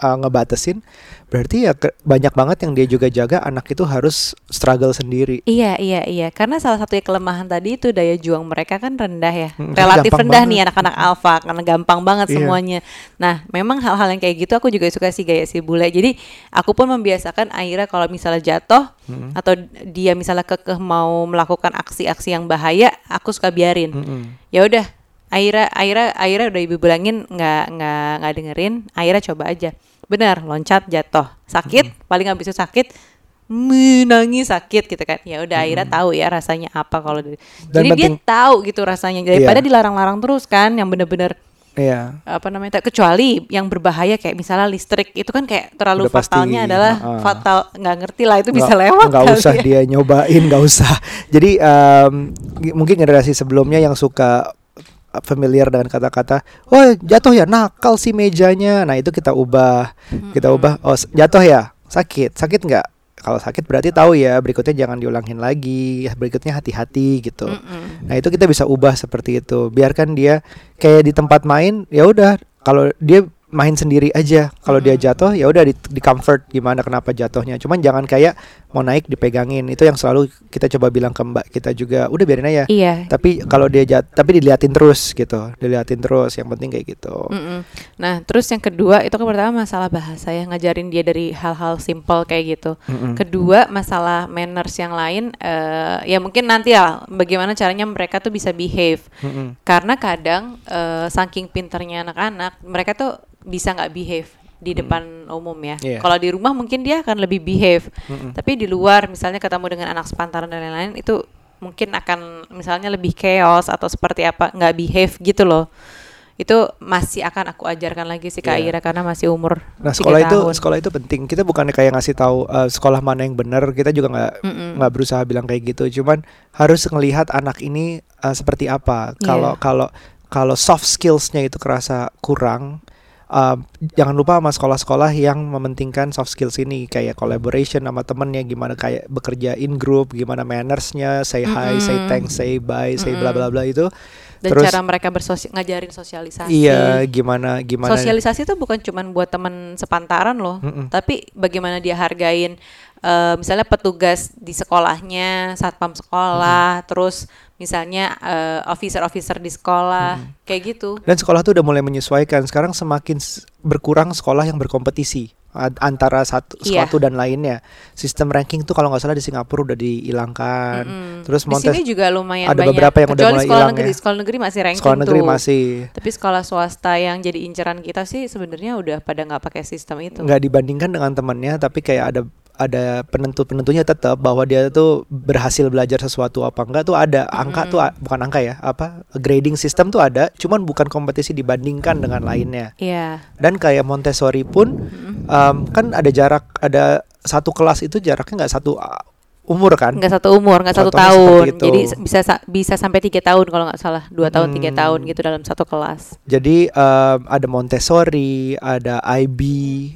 Speaker 1: uh, ngebatasin berarti ya ke- banyak banget yang dia juga jaga anak itu harus struggle sendiri
Speaker 2: Iya iya iya karena salah satu kelemahan tadi itu daya juang mereka kan rendah ya
Speaker 1: Hmm,
Speaker 2: relatif rendah
Speaker 1: banget.
Speaker 2: nih anak-anak alfa karena gampang banget
Speaker 1: Iya.
Speaker 2: semuanya. Nah memang hal-hal yang kayak gitu aku juga suka sih gaya si bule. Jadi aku pun membiasakan Aira kalau misalnya jatuh
Speaker 1: Mm-mm.
Speaker 2: atau dia misalnya kekeh mau melakukan aksi-aksi yang bahaya, aku suka biarin.
Speaker 1: Mm-mm.
Speaker 2: Ya udah Aira Aira Aira udah ibu bilangin nggak nggak nggak dengerin. Aira coba aja. Benar loncat jatuh sakit paling habis itu sakit menangis sakit gitu kan ya udah Aira tahu ya rasanya apa kalau jadi dia
Speaker 1: penting-
Speaker 2: tahu gitu rasanya daripada
Speaker 1: Iya.
Speaker 2: dilarang-larang terus kan yang bener-bener
Speaker 1: Iya.
Speaker 2: apa namanya kecuali yang berbahaya kayak misalnya listrik itu kan kayak terlalu
Speaker 1: Udah pasti,
Speaker 2: fatalnya adalah
Speaker 1: uh-uh.
Speaker 2: fatal nggak ngerti lah itu bisa
Speaker 1: Nggak-
Speaker 2: lewat
Speaker 1: nggak usah
Speaker 2: ya.
Speaker 1: dia nyobain nggak usah jadi g- mungkin generasi sebelumnya yang suka uh, familiar dengan kata-kata oh jatuh ya nakal sih mejanya nah itu kita ubah kita ubah oh jatuh ya sakit sakit nggak kalau sakit berarti tahu ya berikutnya jangan diulangin lagi berikutnya hati-hati gitu. Nah itu kita bisa ubah seperti itu. Biarkan dia kayak di tempat main, ya udah. Kalau dia main sendiri aja. Kalau dia jatuh, ya udah di, di comfort gimana kenapa jatuhnya. Cuman jangan kayak mau naik dipegangin. Itu yang selalu kita coba bilang ke mbak kita juga. Udah biarin aja.
Speaker 2: iya
Speaker 1: Tapi kalau dia jat, tapi diliatin terus gitu. Diliatin terus. Yang penting kayak gitu.
Speaker 2: Mm-mm. Nah, terus yang kedua itu kan pertama masalah bahasa ya ngajarin dia dari hal-hal simple kayak gitu.
Speaker 1: Mm-mm.
Speaker 2: Kedua masalah manners yang lain eh, ya mungkin nanti ya bagaimana caranya mereka tuh bisa behave.
Speaker 1: Mm-mm.
Speaker 2: Karena kadang eh, saking pinternya anak-anak mereka tuh bisa nggak behave di depan umum ya.
Speaker 1: Iya.
Speaker 2: Kalau di rumah mungkin dia akan lebih behave.
Speaker 1: Mm-mm.
Speaker 2: Tapi di luar misalnya ketemu dengan anak sepantaran dan lain-lain itu mungkin akan misalnya lebih chaos atau seperti apa nggak behave gitu loh. Itu masih akan aku ajarkan lagi sih Kak
Speaker 1: Iya.
Speaker 2: Ira karena masih umur
Speaker 1: Nah sekolah itu
Speaker 2: tahun.
Speaker 1: sekolah itu penting. Kita bukannya kayak ngasih tahu uh, sekolah mana yang benar. Kita juga nggak nggak berusaha bilang kayak gitu. Cuman harus ngelihat anak ini uh, seperti apa. Kalau
Speaker 2: Iya.
Speaker 1: kalau kalau soft skillsnya itu kerasa kurang. Um, jangan lupa sama sekolah-sekolah yang mementingkan soft skills ini kayak collaboration sama temennya gimana kayak bekerja in group gimana mannersnya say hi say
Speaker 2: Mm-mm.
Speaker 1: thanks say bye say bla bla bla itu
Speaker 2: Dan
Speaker 1: terus
Speaker 2: cara mereka bersosi ngajarin sosialisasi.
Speaker 1: iya gimana gimana
Speaker 2: Sosialisasi itu bukan cuman buat teman sepantaran loh,
Speaker 1: Mm-mm.
Speaker 2: tapi bagaimana dia hargain eh, misalnya petugas di sekolahnya, satpam sekolah, terus misalnya eh, officer-officer di sekolah, kayak gitu.
Speaker 1: Dan sekolah tuh udah mulai menyesuaikan. Sekarang semakin berkurang sekolah yang berkompetisi antara satu suatu dan lainnya. Sistem ranking tuh kalau nggak salah di Singapura udah dihilangkan.
Speaker 2: Mm-mm.
Speaker 1: Terus
Speaker 2: di
Speaker 1: Montes
Speaker 2: sini juga lumayan
Speaker 1: ada
Speaker 2: banyak.
Speaker 1: beberapa yang udah
Speaker 2: Kecuali
Speaker 1: mulai
Speaker 2: sekolah
Speaker 1: hilang
Speaker 2: negeri,
Speaker 1: ya.
Speaker 2: sekolah negeri masih ranking
Speaker 1: sekolah negeri
Speaker 2: tuh.
Speaker 1: masih
Speaker 2: Tapi sekolah swasta yang jadi inceran kita sih sebenarnya udah pada nggak pakai sistem itu.
Speaker 1: nggak dibandingkan dengan temannya, tapi kayak ada ada penentu penentunya tetap bahwa dia tuh berhasil belajar sesuatu apa enggak tuh ada. Angka tuh a- bukan angka ya apa grading system tuh ada cuman bukan kompetisi dibandingkan dengan lainnya.
Speaker 2: Iya.
Speaker 1: dan kayak Montessori pun um, kan ada jarak ada satu kelas itu jaraknya nggak satu umur kan?
Speaker 2: Nggak satu umur nggak satu tahun. jadi bisa sa- bisa sampai tiga tahun kalau nggak salah. Dua tahun tiga
Speaker 1: Hmm.
Speaker 2: tahun gitu dalam satu kelas.
Speaker 1: Jadi um, ada Montessori ada IB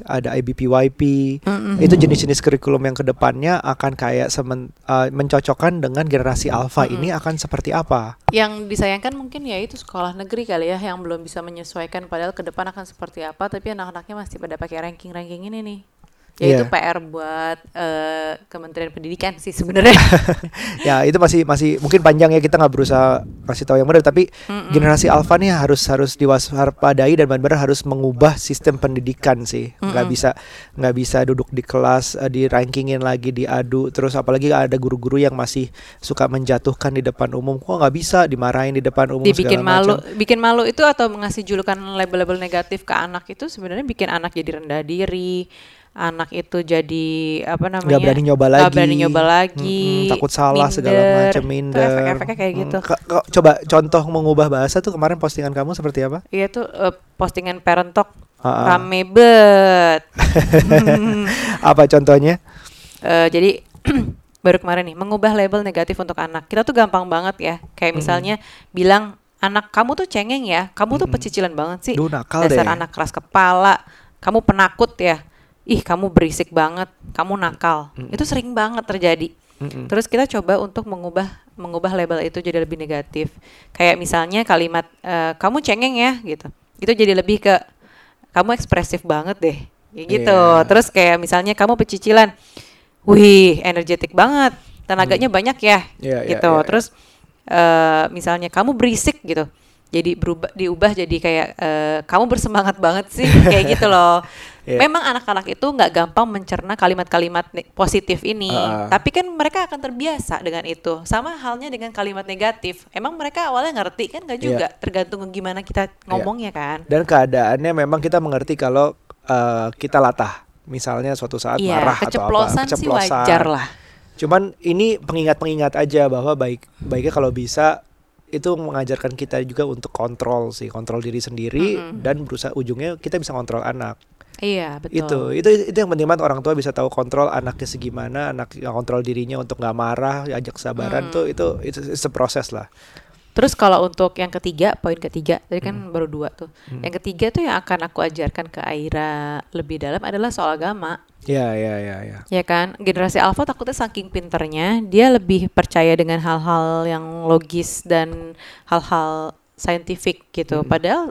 Speaker 1: ada IBPYP
Speaker 2: Mm-mm.
Speaker 1: itu jenis-jenis kurikulum yang ke depannya akan kayak semen, uh, mencocokkan dengan generasi alpha. Ini akan seperti apa?
Speaker 2: Yang disayangkan mungkin ya itu sekolah negeri kali ya yang belum bisa menyesuaikan padahal ke depan akan seperti apa tapi anak-anaknya masih pada pakai ranking-ranking ini nih ya itu
Speaker 1: Iya.
Speaker 2: PR buat eh, Kementerian Pendidikan sih sebenarnya [laughs]
Speaker 1: ya itu masih masih mungkin panjang ya kita nggak berusaha kasih tahu yang benar tapi
Speaker 2: Mm-mm.
Speaker 1: generasi alpha nih harus harus diwaspadai dan benar-benar harus mengubah sistem pendidikan sih nggak bisa nggak bisa duduk di kelas eh, di rankingin lagi diadu terus apalagi ada guru-guru yang masih suka menjatuhkan di depan umum kok nggak bisa dimarahin di depan umum
Speaker 2: dibikin
Speaker 1: segala
Speaker 2: malu
Speaker 1: macam.
Speaker 2: bikin malu itu atau ngasih julukan label-label negatif ke anak itu sebenarnya bikin anak jadi rendah diri anak itu jadi apa namanya
Speaker 1: nggak berani nyoba
Speaker 2: nggak
Speaker 1: lagi
Speaker 2: berani nyoba lagi
Speaker 1: Mm-mm, takut salah segala
Speaker 2: minder.
Speaker 1: macam
Speaker 2: Itu
Speaker 1: minder
Speaker 2: efek-efeknya kayak
Speaker 1: Mm,
Speaker 2: gitu
Speaker 1: ka- ka- coba contoh mengubah bahasa tuh kemarin postingan kamu seperti apa
Speaker 2: Iya tuh eh, postingan parent talk
Speaker 1: Ah, ah.
Speaker 2: rame bet. [laughs]
Speaker 1: apa contohnya
Speaker 2: Eh, jadi [clears throat] baru kemarin nih mengubah label negatif untuk anak. Kita tuh gampang banget ya. Kayak misalnya bilang anak kamu tuh cengeng ya, kamu tuh pecicilan banget sih.
Speaker 1: Duh, nakal
Speaker 2: Dasar
Speaker 1: deh.
Speaker 2: anak keras kepala, kamu penakut ya. Ih, kamu berisik banget, kamu nakal. Itu sering banget terjadi.
Speaker 1: Mm-mm.
Speaker 2: Terus kita coba untuk mengubah mengubah label itu jadi lebih negatif. Kayak misalnya kalimat eh, kamu cengeng ya gitu. Itu jadi lebih ke kamu ekspresif banget deh. Kayak gitu.
Speaker 1: Iya.
Speaker 2: Terus kayak misalnya kamu pecicilan. Wih, energetik banget. Tenaganya banyak ya.
Speaker 1: Iya, iya,
Speaker 2: gitu.
Speaker 1: iya, iya.
Speaker 2: Terus eh, misalnya kamu berisik gitu. Jadi berubah diubah jadi kayak eh, kamu bersemangat banget sih [laughs] kayak gitu loh.
Speaker 1: Iya.
Speaker 2: Memang anak-anak itu nggak gampang mencerna kalimat-kalimat positif ini,
Speaker 1: ah.
Speaker 2: tapi kan mereka akan terbiasa dengan itu. Sama halnya dengan kalimat negatif. Emang mereka awalnya ngerti kan nggak
Speaker 1: Iya.
Speaker 2: juga, tergantung gimana kita ngomongnya kan.
Speaker 1: Dan keadaannya memang kita mengerti kalau uh, kita latah. Misalnya suatu saat
Speaker 2: Iya,
Speaker 1: marah atau apa,
Speaker 2: keceplosan sih wajar lah.
Speaker 1: Cuman ini pengingat-pengingat aja bahwa baik baiknya kalau bisa itu mengajarkan kita juga untuk kontrol sih, kontrol diri sendiri dan berusaha ujungnya kita bisa kontrol anak.
Speaker 2: Iya,
Speaker 1: Itu,
Speaker 2: betul.
Speaker 1: itu itu yang penting banget orang tua bisa tahu kontrol anaknya segimana, anak yang kontrol dirinya untuk nggak marah, ajak sabaran
Speaker 2: Hmm.
Speaker 1: tuh itu itu itu proses lah.
Speaker 2: Terus kalau untuk yang ketiga, poin ketiga, tadi kan
Speaker 1: Hmm.
Speaker 2: baru dua tuh. Yang ketiga tuh yang akan aku ajarkan ke Aira lebih dalam adalah soal agama.
Speaker 1: Ya ya ya ya.
Speaker 2: Ya kan, generasi alpha takutnya saking pinternya, dia lebih percaya dengan hal-hal yang logis dan hal-hal saintifik gitu.
Speaker 1: Hmm.
Speaker 2: Padahal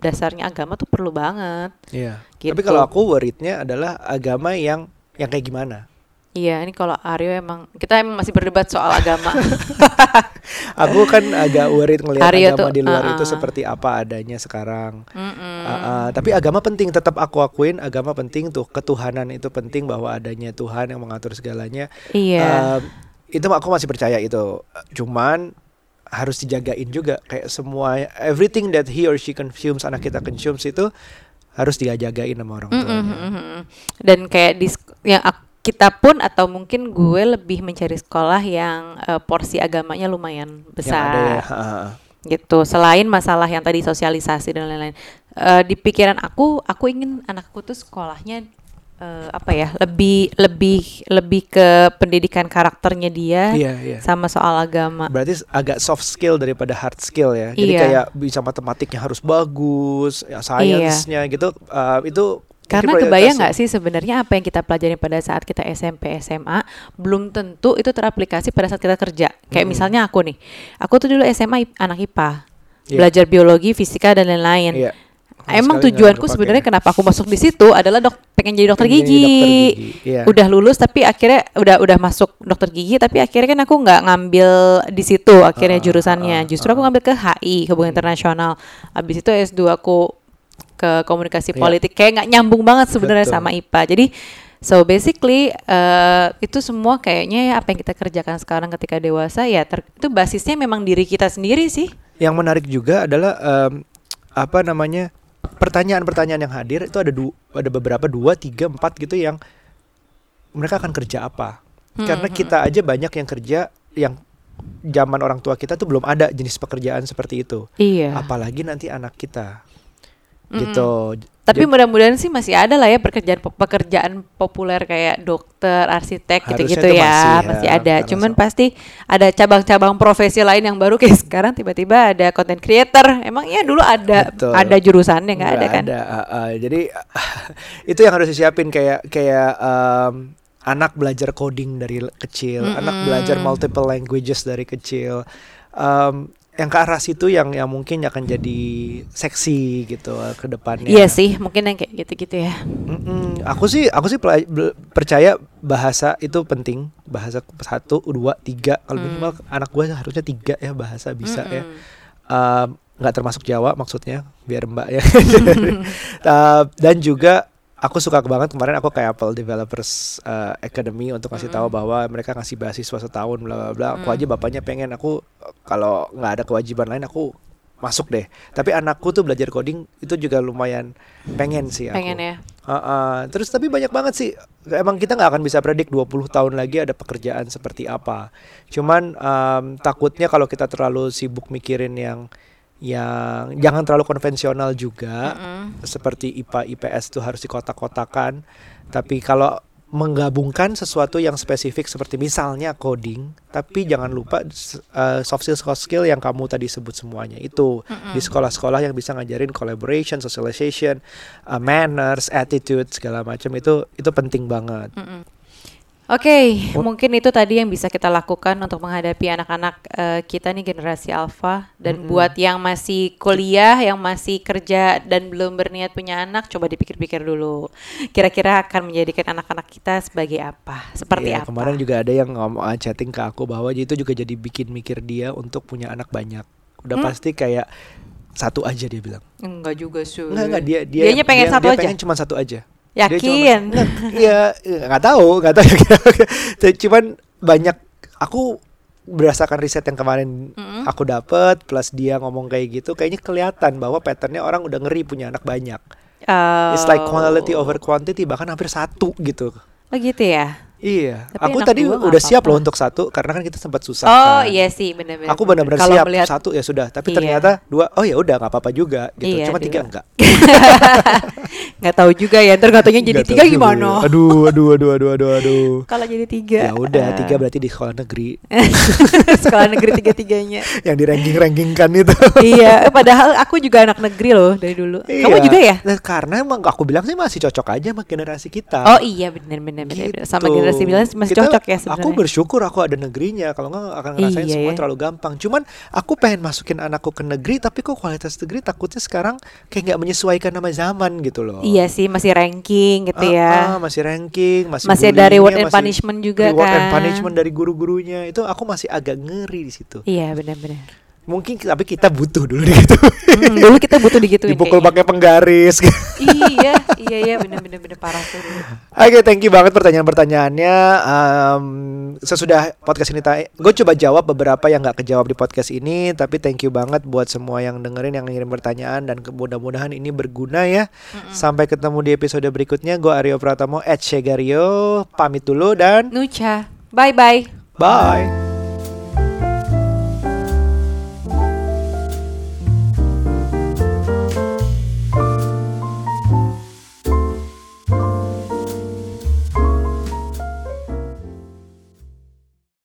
Speaker 2: dasarnya agama tuh perlu banget.
Speaker 1: Iya.
Speaker 2: Gitu.
Speaker 1: Tapi kalau aku worriednya adalah agama yang yang kayak gimana?
Speaker 2: Iya, ini kalau Aryo emang kita emang masih berdebat soal agama. [laughs]
Speaker 1: Aku kan agak worried ngelihat
Speaker 2: Aryo
Speaker 1: agama
Speaker 2: tuh,
Speaker 1: di luar itu
Speaker 2: uh-uh.
Speaker 1: seperti apa adanya sekarang. Uh, uh, tapi agama penting tetap aku akuin agama penting tuh ketuhanan itu penting bahwa adanya Tuhan yang mengatur segalanya.
Speaker 2: Iya.
Speaker 1: Um, itu aku masih percaya itu. Cuman harus dijagain juga kayak semua everything that he or she consumes anak kita consumes itu harus dijagain sama orang
Speaker 2: Mm-mm,
Speaker 1: tuanya.
Speaker 2: mm-mm. Dan kayak di yang kita pun atau mungkin gue lebih mencari sekolah yang eh, porsi agamanya lumayan
Speaker 1: Yang
Speaker 2: besar.
Speaker 1: ada ya.
Speaker 2: gitu selain masalah yang tadi sosialisasi dan lain-lain Eh, di pikiran aku aku ingin anakku tuh sekolahnya eh, apa ya lebih lebih lebih ke pendidikan karakternya dia
Speaker 1: Iya, iya.
Speaker 2: sama soal agama
Speaker 1: Berarti agak soft skill daripada hard skill ya. Jadi
Speaker 2: Iya.
Speaker 1: kayak bisa matematiknya harus bagus, ya sainsnya gitu. uh, itu
Speaker 2: karena kebayang nggak sih sebenarnya apa yang kita pelajari pada saat kita SMP SMA belum tentu itu teraplikasi pada saat kita kerja kayak
Speaker 1: Mm-mm.
Speaker 2: misalnya aku nih aku tuh dulu SMA anak IPA
Speaker 1: Iya.
Speaker 2: belajar biologi fisika dan lain-lain
Speaker 1: Iya.
Speaker 2: Emang
Speaker 1: sekali
Speaker 2: tujuanku sebenarnya kenapa aku masuk di situ adalah dok pengen jadi dokter
Speaker 1: Pengen jadi
Speaker 2: gigi.
Speaker 1: dokter gigi, iya.
Speaker 2: Udah lulus tapi akhirnya udah udah masuk dokter gigi tapi akhirnya kan aku nggak ngambil di situ akhirnya
Speaker 1: Ah,
Speaker 2: jurusannya.
Speaker 1: ah,
Speaker 2: Justru
Speaker 1: ah.
Speaker 2: aku ngambil ke HI hubungan internasional. Abis itu S2 aku ke komunikasi
Speaker 1: Iya.
Speaker 2: politik kayak nggak nyambung banget sebenarnya sama IPA. Jadi so basically eh, itu semua kayaknya ya apa yang kita kerjakan sekarang ketika dewasa ya ter- itu basisnya memang diri kita sendiri sih.
Speaker 1: Yang menarik juga adalah em, apa namanya pertanyaan-pertanyaan yang hadir itu ada du- ada beberapa dua tiga empat gitu yang mereka akan kerja apa?
Speaker 2: Hmm,
Speaker 1: Karena
Speaker 2: hmm,
Speaker 1: kita aja banyak yang kerja yang zaman orang tua kita tuh belum ada jenis pekerjaan seperti itu.
Speaker 2: Iya.
Speaker 1: Apalagi nanti anak kita.
Speaker 2: Mm-mm.
Speaker 1: Gitu.
Speaker 2: Tapi mudah-mudahan sih masih ada lah ya pekerjaan pekerjaan populer kayak dokter, arsitek gitu-gitu ya,
Speaker 1: masih
Speaker 2: masih,
Speaker 1: ya,
Speaker 2: ada. Cuman
Speaker 1: so-
Speaker 2: pasti ada cabang-cabang profesi lain yang baru kayak sekarang tiba-tiba ada content creator. Emang ya dulu ada
Speaker 1: Betul.
Speaker 2: ada jurusannya nggak ada kan?
Speaker 1: uh, uh, jadi [laughs] itu yang harus disiapin kayak kayak um, anak belajar coding dari kecil, anak
Speaker 2: Mm-mm.
Speaker 1: belajar multiple languages dari kecil. Um, yang ke arah situ yang yang mungkin akan jadi seksi gitu uh, ke depannya.
Speaker 2: Iya sih, mungkin yang kayak gitu-gitu ya.
Speaker 1: Mm-mm. Aku sih aku sih percaya bahasa itu penting bahasa satu dua tiga kalau
Speaker 2: Hmm.
Speaker 1: minimal anak gue harusnya tiga ya bahasa bisa ya
Speaker 2: Mm-mm.
Speaker 1: Um, nggak termasuk Jawa maksudnya biar mbak ya [laughs] Uh, [laughs] dan juga aku suka banget kemarin aku kayak Apple Developers uh, Academy untuk ngasih tahu
Speaker 2: Mm-mm.
Speaker 1: bahwa mereka ngasih beasiswa setahun bla bla bla aku
Speaker 2: Mm.
Speaker 1: aja bapaknya pengen aku uh, kalau nggak ada kewajiban lain aku masuk deh tapi anakku tuh belajar coding itu juga lumayan pengen sih aku
Speaker 2: Pengen ya.
Speaker 1: Uh-uh. Terus tapi banyak banget sih Emang kita nggak akan bisa predik 20 tahun lagi ada pekerjaan seperti apa Cuman um, takutnya kalau kita terlalu sibuk mikirin yang yang jangan terlalu konvensional juga
Speaker 2: Mm-mm.
Speaker 1: seperti IPA IPS tuh harus dikotak-kotakan tapi kalau menggabungkan sesuatu yang spesifik seperti misalnya coding tapi jangan lupa uh, soft skill soft skill yang kamu tadi sebut semuanya itu
Speaker 2: Mm-mm.
Speaker 1: di sekolah-sekolah yang bisa ngajarin collaboration socialization uh, manners attitude segala macam itu itu penting banget
Speaker 2: Mm-mm. Oke,
Speaker 1: Oh.
Speaker 2: mungkin itu tadi yang bisa kita lakukan untuk menghadapi anak-anak eh, kita nih generasi alpha dan
Speaker 1: Mm-mm.
Speaker 2: buat yang masih kuliah, yang masih kerja dan belum berniat punya anak, coba dipikir-pikir dulu. Kira-kira akan menjadikan anak-anak kita sebagai apa? Seperti
Speaker 1: Iya,
Speaker 2: apa?
Speaker 1: kemarin juga ada yang ngomong uh, chatting ke aku bahwa itu juga jadi bikin mikir dia untuk punya anak banyak udah
Speaker 2: Hmm?
Speaker 1: pasti kayak satu aja dia bilang
Speaker 2: Enggak juga sih.
Speaker 1: Enggak enggak dia dia
Speaker 2: Dianya pengen
Speaker 1: dia,
Speaker 2: satu
Speaker 1: dia
Speaker 2: aja.
Speaker 1: pengen cuma satu aja.
Speaker 2: Yakin? [laughs]
Speaker 1: Iya, nggak tahu, nggak tahu. [laughs] Cuman banyak aku berdasarkan riset yang kemarin
Speaker 2: Mm-mm.
Speaker 1: aku dapet plus dia ngomong kayak gitu kayaknya kelihatan bahwa patternnya orang udah ngeri punya anak banyak. It's like quality
Speaker 2: Oh.
Speaker 1: over quantity bahkan hampir satu gitu.
Speaker 2: Oh gitu ya.
Speaker 1: Iya,
Speaker 2: Tapi
Speaker 1: aku tadi udah siap loh untuk satu karena kan kita sempat susah.
Speaker 2: Oh
Speaker 1: kan.
Speaker 2: iya sih benar-benar.
Speaker 1: Aku benar-benar siap
Speaker 2: melihat
Speaker 1: satu ya sudah, tapi
Speaker 2: Iya.
Speaker 1: ternyata dua oh ya udah nggak apa-apa juga gitu.
Speaker 2: Iya,
Speaker 1: Cuma tiga
Speaker 2: dua.
Speaker 1: enggak. [laughs]
Speaker 2: nggak tahu juga ya. Ntar katanya jadi tiga
Speaker 1: juga
Speaker 2: gimana?
Speaker 1: Aduh, aduh, aduh, aduh, aduh, aduh.
Speaker 2: Kalau jadi tiga.
Speaker 1: Ya udah,
Speaker 2: eh,
Speaker 1: tiga berarti di sekolah negeri [laughs]
Speaker 2: sekolah negeri tiga tiganya. [laughs]
Speaker 1: yang di ranking-rankingkan itu.
Speaker 2: iya, eh, padahal aku juga anak negeri loh dari dulu. Kamu
Speaker 1: Iya.
Speaker 2: juga ya?
Speaker 1: Nah, karena emang aku bilang sih masih cocok aja sama generasi kita.
Speaker 2: Oh iya benar benar benar. benar. Sama
Speaker 1: Gitu.
Speaker 2: Generasi bilang masih
Speaker 1: Kita-
Speaker 2: cocok ya sebenarnya.
Speaker 1: Aku bersyukur aku ada negerinya. Kalau nggak akan ngerasain
Speaker 2: Iya,
Speaker 1: semua
Speaker 2: ya.
Speaker 1: terlalu gampang. Cuman aku pengen masukin anakku ke negeri, tapi kok kualitas negeri takutnya sekarang kayak nggak menyesuaikan sama zaman gitu loh.
Speaker 2: Iya sih masih ranking gitu
Speaker 1: Ah,
Speaker 2: ya.
Speaker 1: ah, masih ranking, masih
Speaker 2: Masih ada reward and
Speaker 1: masih
Speaker 2: punishment juga
Speaker 1: reward and
Speaker 2: kan.
Speaker 1: punishment dari guru-gurunya itu aku masih agak ngeri di situ.
Speaker 2: Iya benar-benar.
Speaker 1: Mungkin tapi kita butuh dulu gitu.
Speaker 2: Hmm, dulu kita butuh digituin [laughs]
Speaker 1: Dipukul pakai penggaris.
Speaker 2: iya, iya iya benar-benar benar parah tuh.
Speaker 1: Oke, thank you banget pertanyaan-pertanyaannya. Um, sesudah podcast ini, gue coba jawab beberapa yang nggak kejawab di podcast ini. Tapi thank you banget buat semua yang dengerin, yang ngirim pertanyaan dan mudah-mudahan ini berguna ya. Sampai ketemu di episode berikutnya. Gue Aryo Pratamo, at Shegario, pamit dulu dan
Speaker 2: Nucha. Bye bye.
Speaker 1: bye.